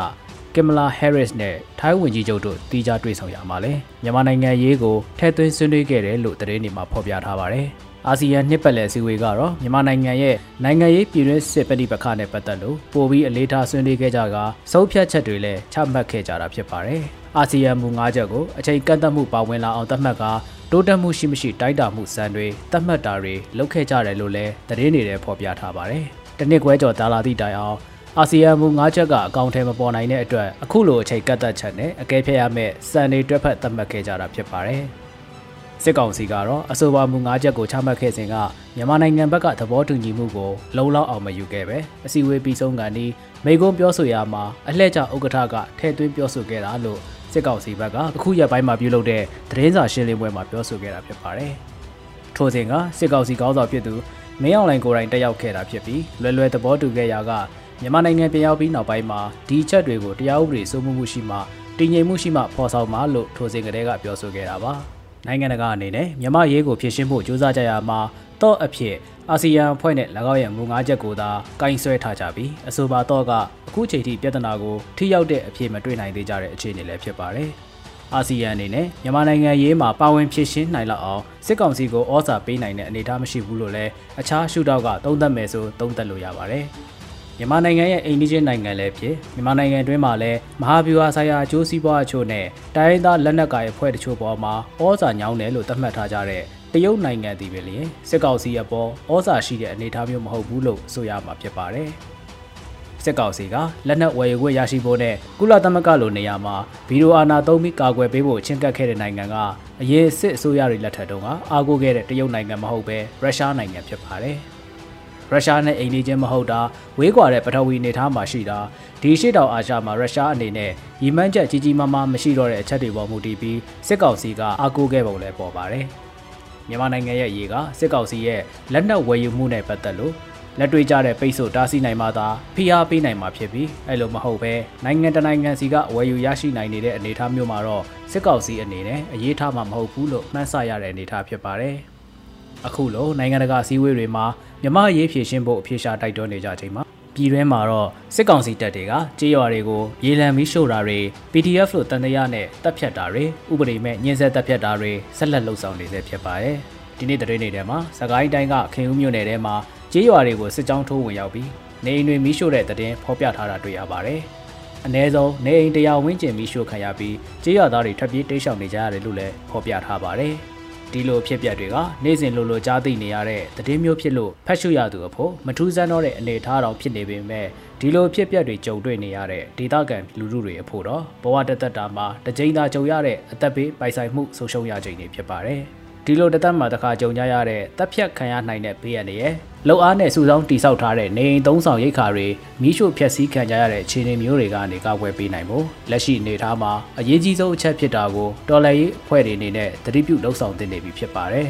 ကင်မလာဟဲရစ်နဲ့ထိုင်းဝန်ကြီးချုပ်တို့တီးခြားတွေ့ဆုံရမှာလဲမြန်မာနိုင်ငံရေးကိုထည့်သွင်းဆွေးနွေးခဲ့တယ်လို့သတင်းတွေမှာဖော်ပြထားပါတယ်။အာဆီယံနှစ်ပတ်လည်အစည်းအဝေးကတော့မြန်မာနိုင်ငံရဲ့နိုင်ငံရေးပြည်တွင်းစစ်ပဋိပက္ခနဲ့ပတ်သက်လို့ပိုပြီးအလေးထားဆွေးနွေးခဲ့ကြကစုပ်ဖြတ်ချက်တွေလည်းချမှတ်ခဲ့ကြတာဖြစ်ပါတယ်။အာဆီယံမူ၅ချက်ကိုအချိန်ကန့်သတ်မှုပါဝင်လာအောင်သတ်မှတ်ကတိုးတက်မှုရှိမရှိတိုက်တာမှုစံတွေသတ်မှတ်တာတွေလုပ်ခဲ့ကြတယ်လို့လည်းသတင်းတွေထဲဖော်ပြထားပါတယ်။တနစ်ခွဲကျော်တာလာသည့်တိုင်အောင် အာဆီယံမူ၅ချက်ကအကောင့်ထဲမပေါ်နိုင်တဲ့အတွက်အခုလိုအချိန်ကတ်သက်ချက်နဲ့အကဲဖြတ်ရမယ့်စံတွေတွက်ဖက်သတ်မှတ်ခဲ့ကြတာဖြစ်ပါတယ်။စစ်ကောင်စီကတော့အဆိုပါမူ၅ချက်ကိုချမှတ်ခဲ့စဉ်ကမြန်မာနိုင်ငံဘက်ကသဘောတူညီမှုကိုလုံလောက်အောင်မယူခဲ့ပဲအစည်းအဝေးပြီးဆုံးကန်ဒီမိကုံးပြောဆိုရမှာအလှည့်ကျဥက္ကဋ္ဌကထဲ့သွင်းပြောဆိုခဲ့တာလို့စစ်ကောင်စီဘက်ကအခုရက်ပိုင်းမှာပြုလုပ်တဲ့သတင်းစာရှင်းလင်းပွဲမှာပြောဆိုခဲ့တာဖြစ်ပါတယ်။ထို့စဉ်ကစစ်ကောင်စီခေါင်းဆောင်ဖြစ်သူမင်းအောင်လှိုင်ကိုယ်တိုင်တက်ရောက်ခဲ့တာဖြစ်ပြီးလွယ်လွယ်သဘောတူခဲ့ရာက မြန်မာနိုင်ငံပြန်ရောက်ပြီးနောက်ပိုင်းမှာဒီချက်တွေကိုတရားဥပဒေစိုးမိုးမှုရှိမှတည်ငြိမ်မှုရှိမှဖော်ဆောင်မှာလို့ထိုစဉ်ကတည်းကပြောဆိုခဲ့တာပါနိုင်ငံတကာအနေနဲ့မြန်မာရေးကိုဖြည့်ရှင်းဖို့ကြိုးစားကြရမှာတော့အဖြစ်အာဆီယံအဖွဲ့နဲ့၎င်းရဲ့မူ၅ချက်ကိုသာကင်ဆွဲထားကြပြီးအဆိုပါတော့ကအခုချိန်ထိပြဿနာကိုထိရောက်တဲ့အဖြစ်မတွေ့နိုင်သေးကြတဲ့အခြေအနေလည်းဖြစ်ပါတယ်အာဆီယံအနေနဲ့မြန်မာနိုင်ငံရေးမှာပါဝင်ဖြစ်ရှင်းနိုင်လောက်အောင်စစ်ကောင်စီကိုဩဇာပေးနိုင်တဲ့အနေအထားမရှိဘူးလို့လည်းအခြားရှုထောင့်ကသုံးသပ်မယ်ဆိုသုံးသပ်လို့ရပါတယ်။ မြန်မာနိုင်ငံရဲ့အိမ်နီးချင်းနိုင်ငံလည်းဖြစ်မြန်မာနိုင်ငံတွင်းမှာလည်းမဟာဗျူဟာဆိုင်ရာအကျိုးစီးပွားအချို့နဲ့တိုင်းရင်းသားလက်နက်ကိုင်အဖွဲ့တချို့ပေါ်မှာဩဇာညောင်းတယ်လို့သတ်မှတ်ထားကြတဲ့တရုတ်နိုင်ငံတည်ပဲလေစစ်ကောင်စီအပေါ်ဩဇာရှိတဲ့အနေအထားမျိုးမဟုတ်ဘူးလို့ဆိုရမှာဖြစ်ပါတယ်။စစ်ကောင်စီကလက်နက်ဝယ်ယူခွင့်ရရှိဖို့နဲ့ကုလသမဂ္ဂလိုနေရာမှာဗီဒီယိုအာဏာသုံးပြီးကာကွယ်ပေးဖို့ချင်းကပ်ခဲ့တဲ့နိုင်ငံကအရေးစစ်အစိုးရတွေလက်ထက်တုန်းကအာကိုခဲ့တဲ့တရုတ်နိုင်ငံမဟုတ်ပဲရုရှားနိုင်ငံဖြစ်ပါတယ်။ ရုရှားနဲ့အိန္ဒိချင်းမဟုတ်တာဝေးကွာတဲ့ပထဝီနေသားမှာရှိတာဒီရှေ့တောင်အာရှမှာရုရှားအနေနဲ့ရီမန်းချက်ကြီးကြီးမားမားမရှိတော့တဲ့အချက်တွေပေါ်မူတည်ပြီးစစ်ကောင်စီကအာကိုခဲ့ပုံလည်းပေါ်ပါတယ်။မြန်မာနိုင်ငံရဲ့ရေကစစ်ကောင်စီရဲ့လက်နက်ဝယ်ယူမှုနဲ့ပတ်သက်လို့လက်တွေ့ကြတဲ့ပိတ်ဆို့တားဆီးနိုင်မှသာဖိအားပေးနိုင်မှာဖြစ်ပြီးအဲ့လိုမဟုတ်ပဲနိုင်ငံတနိုင်ငံစီကဝယ်ယူရရှိနိုင်နေတဲ့အနေအထားမျိုးမှာတော့စစ်ကောင်စီအနေနဲ့အရေးထားမှာမဟုတ်ဘူးလို့မှန်းဆရတဲ့အနေအထားဖြစ်ပါတယ်။ အခုလိုနိုင်ငံတကာအစည်းအဝေးတွေမှာမြမရေးဖြည့်ရှင်းဖို့အပြေရှားတိုက်တွန်းနေကြချိန်မှာပြည်တွင်းမှာတော့စစ်ကောင်စီတပ်တွေကကြေးရွာတွေကိုရေလံမီးရှို့တာတွေ PDF လို့တန်တရားနဲ့တပ်ဖြတ်တာတွေဥပဒေမဲ့ညှင်းဆဲတပ်ဖြတ်တာတွေဆက်လက်လှုပ်ဆောင်နေဆဲဖြစ်ပါတယ်။ဒီနေ့သတင်းတွေထဲမှာစကိုင်းတိုင်းကခင်ဦးမြို့နယ်ထဲမှာကြေးရွာတွေကိုစစ်ကြောင်းထိုးဝင်ရောက်ပြီးနေအိမ်တွေမီးရှို့တဲ့တဲ့ဖော်ပြထားတာတွေ့ရပါတယ်။အ ਨੇ ဆုံးနေအိမ်တရားဝင်းကျင်မီးရှို့ခံရပြီးကြေးရွာသားတွေထွက်ပြေးတိတ်ရှောင်နေကြရတယ်လို့လည်းဖော်ပြထားပါတယ်။ ဒီလိုဖြစ်ပျက်တွေကနေ့စဉ်လိုလိုကြားသိနေရတဲ့သတင်းမျိုးဖြစ်လို့ဖတ်ရှုရသူအဖို့မထူးဆန်းတော့တဲ့အနေအထားတောင်ဖြစ်နေပေမဲ့ဒီလိုဖြစ်ပျက်တွေကြုံတွေ့နေရတဲ့ဒေသခံလူထုတွေအဖို့တော့ဘဝတသက်တာမှာတစ်ကြိမ်သာကြုံရတဲ့အသက်ဘေးပိုင်ဆိုင်မှုဆုံးရှုံးရခြင်းတွေဖြစ်ပါတယ်။ ဒီလိုတသက်မှာတစ်ခါကြုံကြရတဲ့တပ်ဖြတ်ခံရနိုင်တဲ့ဘေးရနေရဲ့လောက်အားနဲ့စုဆောင်းတိဆောက်ထားတဲ့နေအိမ်သုံးဆောင်ရိတ်ခါတွေမိရှို့ဖျက်ဆီးခံကြရတဲ့ခြေနေမျိုးတွေကနေကောက်ွယ်ပေးနိုင်ဖို့လက်ရှိအနေထားမှာအရေးကြီးဆုံးအချက်ဖြစ်တာကိုတော်လှန်ရေးအဖွဲ့တွေအနေနဲ့သတိပြုလှုပ်ဆောင်သင့်နေပြီဖြစ်ပါတယ်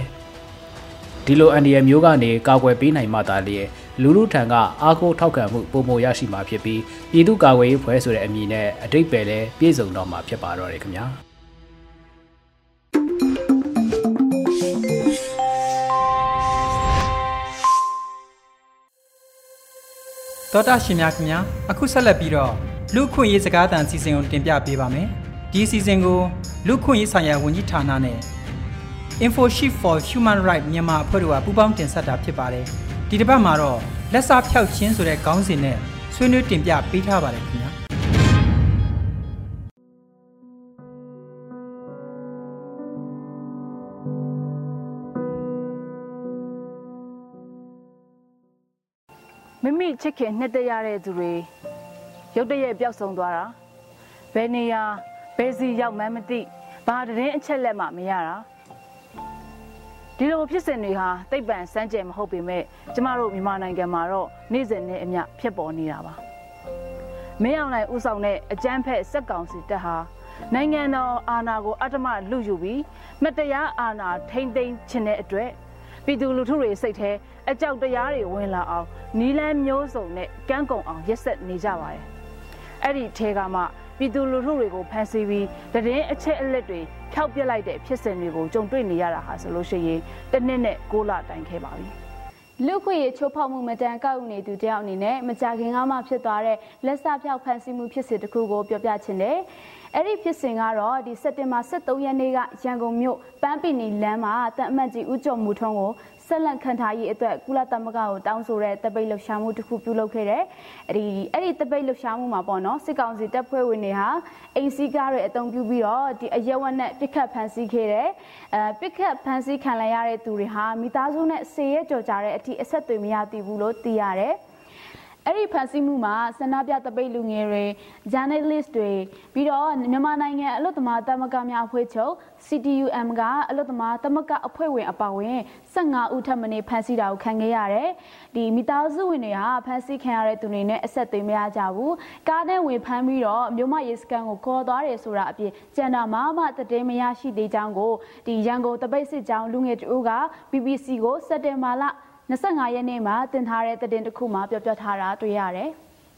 ။ဒီလိုအန်ဒီယမျိုးကနေကောက်ွယ်ပေးနိုင်မှသာလျက်လူလူထံကအားကိုးထောက်ခံမှုပုံမရရှိမှာဖြစ်ပြီးပြည်သူ့ကာကွယ်ရေးဖွဲ့ဆိုတဲ့အမည်နဲ့အတိတ်ပဲလည်းပြည့်စုံတော့မှာဖြစ်ပါတော့တယ်ခင်ဗျာ တော်တာရှင်များခင်ဗျာအခုဆက်လက်ပြီးတော့လူခွင့်ရေးစကားသံစီစဉ်ကိုတင်ပြပေးပါမယ်ဒီစီစဉ်ကိုလူခွင့်ရေးဆိုင်ရာဝန်ကြီးဌာနနဲ့ InfoShift for Human Rights မြန်မာအဖွဲ့တို့ကပူးပေါင်းတင်ဆက်တာဖြစ်ပါတယ်ဒီတစ်ပတ်မှာတော့လက်စားဖြောက်ချင်းဆိုတဲ့ခေါင်းစဉ်နဲ့ဆွေးနွေးတင်ပြပေးထားပါတယ်ခင်ဗျာ မိမိချစ်ခင်နှစ်သက်ရတဲ့သူတွေရုတ်တရက်ပျောက်ဆုံးသွားတာဘယ်နေရာဘယ်စီရောက်မှန်းမသိဘာတရင်အချက်လက်မှမရတာဒီလိုဖြစ်စဉ်တွေဟာတိတ်ပံစမ်းကြယ်မဟုတ်ပေမဲ့ကျမတို့မြန်မာနိုင်ငံမှာတော့နေ့စဉ်နဲ့အမျှဖြစ်ပေါ်နေတာပါမင်းအောင်နိုင်ဥဆောင်တဲ့အကြမ်းဖက်စက်ကောင်စီတပ်ဟာနိုင်ငံတော်အာဏာကိုအတ္တမလူယူပြီးမတရားအာဏာထိမ့်သိမ်းခြင်းတဲ့အတွက် ပြည်သူလူထုတွေစိတ်ထဲအကြောက်တရားတွေဝင်လာအောင်နီလန်းမျိုးစုံနဲ့ကန်းကုံအောင်ရက်ဆက်နေကြပါတယ်။အဲ့ဒီထဲကမှပြည်သူလူထုတွေကိုဖမ်းဆီးပြီးတရင်အချက်အလက်တွေဖျောက်ပြစ်လိုက်တဲ့ဖြစ်စဉ်တွေကိုကြုံတွေ့နေရတာဟာဆိုလို့ရှိရင်တစ်နှစ်နဲ့6လတိုင်ခဲ့ပါပြီ။လူခွေရချိုးဖောက်မှုမတန်ကောက်နေသူတယောက်အနေနဲ့မကြခင်ကမှဖြစ်သွားတဲ့လက်စဖြောက်ဖန်ဆီးမှုဖြစ်စဉ်တစ်ခုကိုပြောပြချင်တယ်။ အဲ့ဒီဖြစ်စဉ်ကတော့ဒီစက်တင်ဘာ23ရက်နေ့ကရန်ကုန်မြို့ပန်းပီနီလမ်းမှာတန်အမတ်ကြီးဦးကျော်မူထွန်းကိုဆက်လက်ခံထားရေးအတွက်ကုလသမဂ္ဂကိုတောင်းဆိုတဲ့တပိတ်လှုပ်ရှားမှုတစ်ခုပြုလုပ်ခဲ့တယ်။အဲ့ဒီအဲ့ဒီတပိတ်လှုပ်ရှားမှုမှာပေါ့နော်စစ်ကောင်စီတပ်ဖွဲ့ဝင်တွေဟာအိမ်စီးကားတွေအုံပြုပြီးတော့ဒီအရက်ဝက်နဲ့ပြစ်ခတ်ဖမ်းဆီးခဲ့တယ်။အဲပြစ်ခတ်ဖမ်းဆီးခံလိုက်ရတဲ့သူတွေဟာမိသားစုနဲ့ဆေးရဲကြော်ကြတဲ့အထိအဆက်တွေမရသေးဘူးလို့သိရတယ်။ အဲ့ဒီဖန်ဆီးမှုမှာဆန္ဒပြတပိတ်လူငယ်တွေ journalist တွေပြီးတော့မြန်မာနိုင်ငံအလွတ်သမားသမဂ္ဂများအဖွဲ့ချုပ် CTUM ကအလွတ်သမားသမဂ္ဂအဖွဲ့ဝင်အပါအဝင်15ဦးထပ်မံဖမ်းဆီးတာကိုခံခဲ့ရတယ်။ဒီမိသားစုဝင်တွေဟာဖမ်းဆီးခံရတဲ့သူတွေနဲ့အဆက်အသွယ်မရကြဘူး။ကားနဲ့ဝင်ဖမ်းပြီးတော့မြို့မရေးစကန်ကိုခေါ်သွားတယ်ဆိုတာအပြင်ကျန်တာမှမတည်မရရှိသေးကြောင်းကိုဒီရန်ကုန်တပိတ်စစ်ကြောင်းလူငယ်တို့က BBC ကိုစက်တင်ဘာလ 25ရက်နေ့မှာတင်ထားတဲ့သတင်းတစ်ခုမှာပြောပြထားတာတွေ့ရတယ်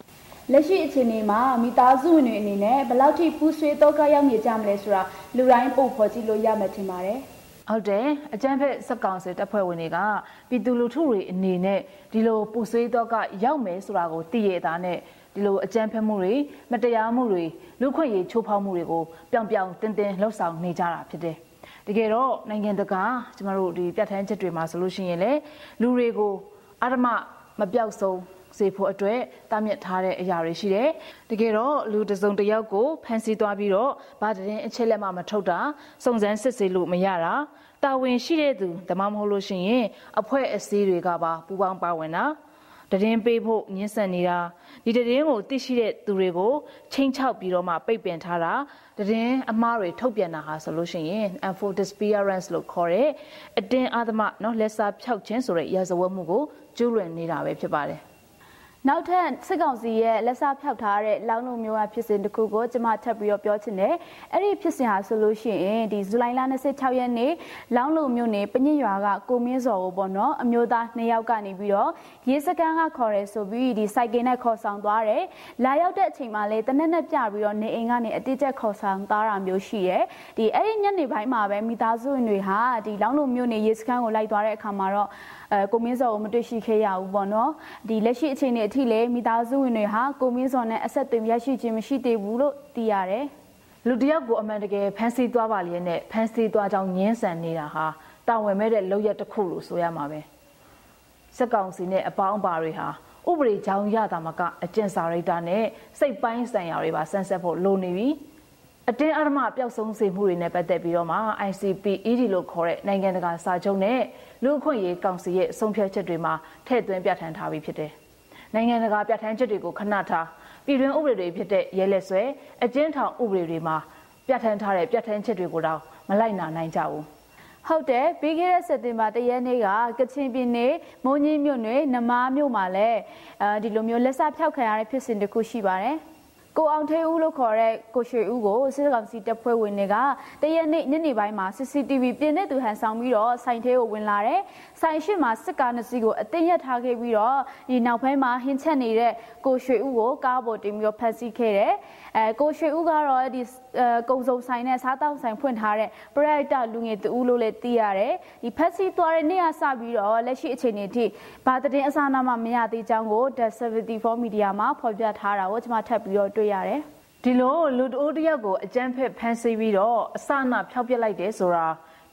။လက်ရှိအခြေအနေမှာမိသားစုဝင်တွေအနေနဲ့ဘယ်လောက်ထိပူးဆွေးတော့ကရောက်နေကြမလဲဆိုတာလူတိုင်းပုံဖော်ကြည့်လို့ရမှထင်ပါတယ်။ဟုတ်တယ်အကြံဖက်စက်ကောင်စီတပ်ဖွဲ့ဝင်တွေကပြည်သူလူထုတွေအနေနဲ့ဒီလိုပူဆွေးတော့ကရောက်မယ်ဆိုတာကိုသိရတာနဲ့ဒီလိုအကြံဖက်မှုတွေမတရားမှုတွေလူခွင့်ရေးချိုးဖောက်မှုတွေကိုပြောင်ပြောင်တင်းတင်းလှုပ်ဆောင်နေကြတာဖြစ်တယ် တကယ်တော့နိုင်ငံတကာကျမတို့ဒီပြဋ္ဌာန်းချက်တွေမှာဆိုလို့ရှိရင်လေလူတွေကိုအာဓမမပြောက်ဆုံးစေဖို့အတွက်တားမြစ်ထားတဲ့အရာတွေရှိတယ်။တကယ်တော့လူတစ်စုံတစ်ယောက်ကိုဖမ်းဆီးသွားပြီးတော့ဗာတရင်အချက်လက်မှမထုတ်တာစုံစမ်းစစ်ဆေးလို့မရတာတာဝန်ရှိတဲ့သူဒါမှမဟုတ်လို့ရှိရင်အဖွဲ့အစည်းတွေကပါပူးပေါင်းပါဝင်တာ တရင်ပေးဖို့ညှင်းဆန်နေတာဒီတရင်ကိုသိရှိတဲ့သူတွေကိုချိန်ချောက်ပြီးတော့မှပိတ်ပင်ထားတာတရင်အမားတွေထုတ်ပြန်တာဟာဆိုလို့ရှိရင် info disappearance လို့ခေါ်တဲ့အတင်းအဓမ္မเนาะလက်စားဖြောက်ခြင်းဆိုတဲ့ရာဇဝတ်မှုကိုကျူးလွန်နေတာပဲဖြစ်ပါတယ် နောက်ထပ်စစ်ကောင်စီရဲ့လက်စားဖျောက်ထားတဲ့လောင်းလုံးမျိုးအဖြစ်စဉ်တစ်ခုကိုကျွန်မထပ်ပြီးတော့ပြောချင်တယ်။အဲ့ဒီဖြစ်စဉ်ဟာဆိုလို့ရှိရင်ဒီဇူလိုင်လ26ရက်နေ့လောင်းလုံးမျိုးနေပညစ်ရွာကကိုမင်းစော်ကိုပေါ့နော်အမျိုးသားနှစ်ယောက်ကနေပြီးတော့ရေးစကန်းကခေါ်ရဲဆိုပြီးဒီစိုက်ကင်နဲ့ခေါ်ဆောင်သွားတယ်။လာရောက်တဲ့အချိန်မှာလေတနက်နဲ့ပြပြီးတော့နေအိမ်ကနေအတိတ်ကျခေါ်ဆောင်သွားတာမျိုးရှိတယ်။ဒီအဲ့ဒီညနေပိုင်းမှာပဲမိသားစုဝင်တွေဟာဒီလောင်းလုံးမျိုးနေရေးစကန်းကိုလိုက်သွားတဲ့အခါမှာတော့ အဲကိုမင်းစော်ကိုမတွေ့ရှိခဲ့ရဘူးပေါ့နော်ဒီလက်ရှိအခြေအနေအထိလည်းမိသားစုဝင်တွေဟာကိုမင်းစော်နဲ့အဆက်အသွယ်ရရှိခြင်းမရှိသေးဘူးလို့သိရတယ်လူတယောက်ကိုအမှန်တကယ်ဖမ်းဆီးသွားပါလျက်နဲ့ဖမ်းဆီးသွားကြောင်းညင်းဆန်နေတာဟာတာဝန်မဲ့တဲ့လောက်ရတစ်ခုလို့ဆိုရမှာပဲစက်ကောင်စီနဲ့အပေါင်းအပါတွေဟာဥပဒေကြောင်းရတာမကအကျင့်စာရိတ္တနဲ့စိတ်ပိုင်းဆိုင်ရာတွေပါဆန်းဆက်ဖို့လိုနေပြီအတင်းအဓမ္မပျောက်ဆုံးစေမှုတွေနဲ့ပတ်သက်ပြီးတော့မှ ICP ED လို့ခေါ်တဲ့နိုင်ငံတကာစာချုပ်နဲ့ လူ့အခွင့်အရေးကောင်စီရဲ့ဆုံးဖြတ်ချက်တွေမှာထည့်သွင်းပြဋ္ဌာန်းထားပြီးဖြစ်တယ်။နိုင်ငံတကာပြဋ္ဌာန်းချက်တွေကိုခဏထားပြည်တွင်းဥပဒေတွေဖြစ်တဲ့ရဲလက်ဆွဲအကျဉ်းထောင်ဥပဒေတွေမှာပြဋ္ဌာန်းထားတဲ့ပြဋ္ဌာန်းချက်တွေကိုတော့မလိုက်နာနိုင်ကြဘူး။ဟုတ်တယ်ပြီးခဲ့တဲ့စက်တင်ဘာတရက်နေ့ကကချင်ပြည်နယ်မုံကြီးမြို့နယ်နမားမြို့မှာလည်းအဲဒီလိုမျိုးလက်စဖျောက်ခံရတဲ့ဖြစ်စဉ်တစ်ခုရှိပါတယ် ကိုအောင်ထေးဦးလို့ခေါ်တဲ့ကိုရွှေဦးကိုစစ်ကောင်စီတပ်ဖွဲ့ဝင်တွေကတရက်နေ့ညနေပိုင်းမှာ CCTV ပြင်တဲ့သူဟန်ဆောင်ပြီးတော့ဆိုင်ထဲကိုဝင်လာတယ်။ဆိုင်ရှိမှာစစ်ကားနှစ်စီးကိုအတင်းရထားခဲ့ပြီးတော့ဒီနောက်ပိုင်းမှာဟင်းချက်နေတဲ့ကိုရွှေဦးကိုကားပေါ်တင်ပြီးတော့ဖမ်းဆီးခဲ့တယ်။အဲကိုရွှေဦးကတော့ဒီကုံစုံဆိုင်နဲ့စားတောက်ဆိုင်ဖွင့်ထားတဲ့ပရိုက်တာလူငယ်တူဦးလို့လည်းသိရတယ်။ဒီဖက်စီသွားတဲ့နေ့ကစပြီးတော့လက်ရှိအခြေအနေထိဘာသတင်းအစအနမှမရသေးကြောင်းကို The 74 Media မှာဖော်ပြထားတာကိုကျွန်မထပ်ပြီးတော့တွေ့ရတယ်။ဒီလိုလူတအိုးတယောက်ကိုအကြမ်းဖက်ဖမ်းဆီးပြီးတော့အစအနဖျောက်ပစ်လိုက်တယ်ဆိုတာ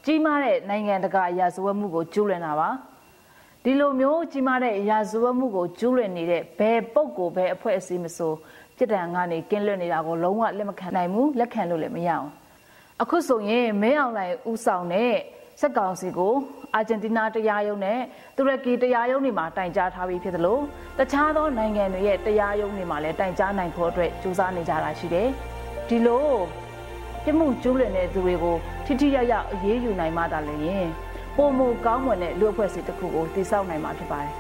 ကြီးမားတဲ့နိုင်ငံတကာရာဇဝတ်မှုကိုကျူးလွန်တာပါ။ဒီလိုမျိုးကြီးမားတဲ့ရာဇဝတ်မှုကိုကျူးလွန်နေတဲ့ဘယ်ပုဂ္ဂိုလ်ပဲအဖွဲ့အစည်းမဆိုပြစ်ဒဏ်ကနေကင်းလွတ်နေတာကိုလုံးဝလက်မခံနိုင်ဘူးလက်ခံလို့လည်းမရအောင်အခုဆိုရင်မဲအောင်လိုင်ဥဆောင်တဲ့ စက်ကောင်စီကိုအာဂျင်တီးနားတရားရုံးနဲ့တူရကီတရားရုံးတွေမှာတိုင်ကြားထားပြီးဖြစ်သလိုတခြားသောနိုင်ငံတွေရဲ့တရားရုံးတွေမှာလည်းတိုင်ကြားနိုင်ဖို့အတွက်ကြိုးစားနေကြတာရှိတယ်ဒီလိုပြမှုကျူးလွန်တဲ့သူတွေကိုထိထိရောက်ရောက်အရေးယူနိုင်မှသာလျှင်ပုံမကောင်းမွန်တဲ့လူအဖွဲ့အစည်းတစ်ခုကိုတည်ဆောက်နိုင်မှာဖြစ်ပါတယ်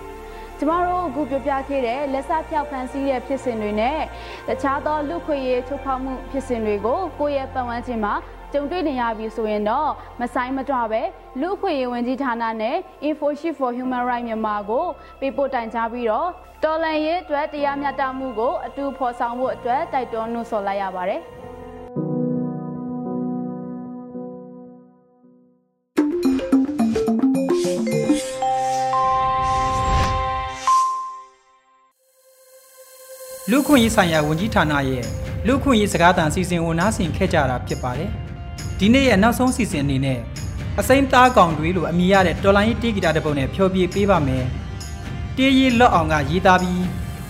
ကျမတို့အခုပြောပြခဲ့တဲ့လက်စဖြောက်ဖန်စီးတဲ့ဖြစ်စဉ်တွေနဲ့တခြားသောလူခွေရေးချိုးဖောက်မှုဖြစ်စဉ်တွေကိုကိုယ့်ရဲ့ပတ်ဝန်းကျင်မှာ ကြုံတွေ့နေရပြီဆိုရင်တော့မဆိုင်မတော့ပဲလူခွေရေးဝန်ကြီးဌာနနဲ့ InfoShift for Human Rights မြန်မာကိုပေးပို့တိုင်ကြားပြီးတော့တော်လန်ရေးအတွက်တရားမျှတမှုကိုအတူဖော်ဆောင်ဖို့အတွက်တိုက်တွန်းနှိုးဆော်လိုက်ရပါတယ်။လူခွင့်ရေးဆိုင်ရာဝန်ကြီးဌာနရဲ့လူခွင့်ရေးစကားသံစီစဉ်ဝန်နာဆင်ခဲ့ကြတာဖြစ်ပါတယ်။ ဒီနေ့ရဲ့နောက်ဆုံးစီစဉ်အနေနဲ့အစိမ်းသားကောင်တွေလို့အမည်ရတဲ့တော်လိုင်းရေးတေးဂီတာတစ်ပုဒ်နဲ့ဖျော်ပြပေးပါမယ်။တေးရီလော့အောင်ကရေးသားပြီး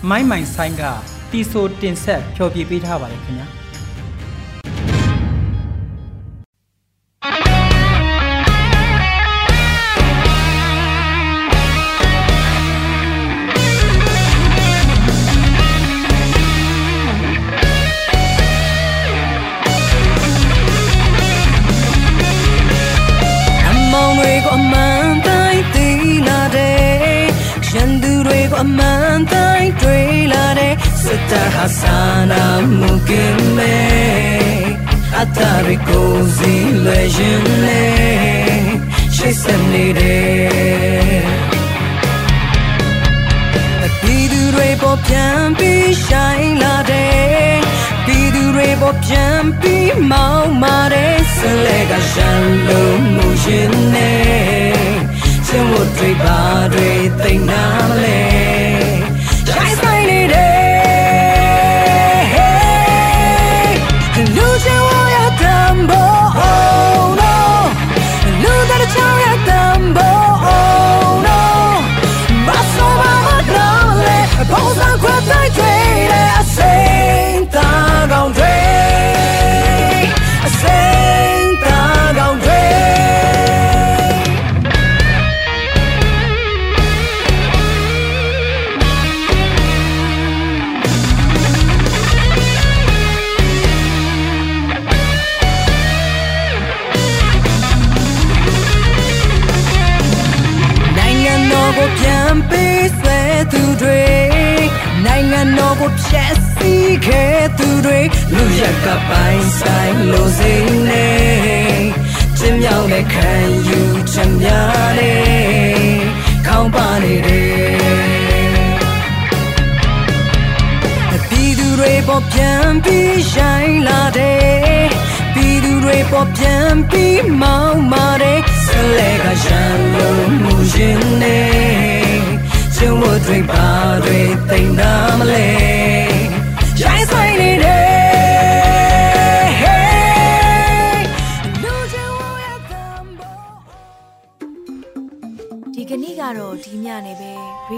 မိုင်းမိုင်ဆိုင်ကတီဆိုတင်ဆက်ဖျော်ပြပေးထားပါတယ်ခင်ဗျာ။ လေရှိစနေတယ်ပြည်သူတွေပေါ်ပြန်ပြီးဆိုင်လာတယ်ပြည်သူတွေပေါ်ပြန်ပြီးမောင်းမာတဲ့ဆလဲကရှမ်းလုံးမှုရှင်နေစင်ဝတ်တွေပါတွေသိနာမလဲ လူရက်ကပိုင်းဆိုင်လို့စိနေကျင်းမြောင်းတဲ့ခံယူချက်များနေခေါင်းပါနေတယ်ပြည်သူတွေပေါ်ပြန်ပြီးရှိုင်းလာတယ်ပြည်သူတွေပေါ်ပြန်ပြီးမောင်းမာတယ်ဆလဲကရန်လို့မှုရင်နေကျုံဝတ်တွေပါတွေတိမ်နာမလဲရိုင်းဆိုင်နေတယ်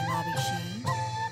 ်ပါပြီရှင်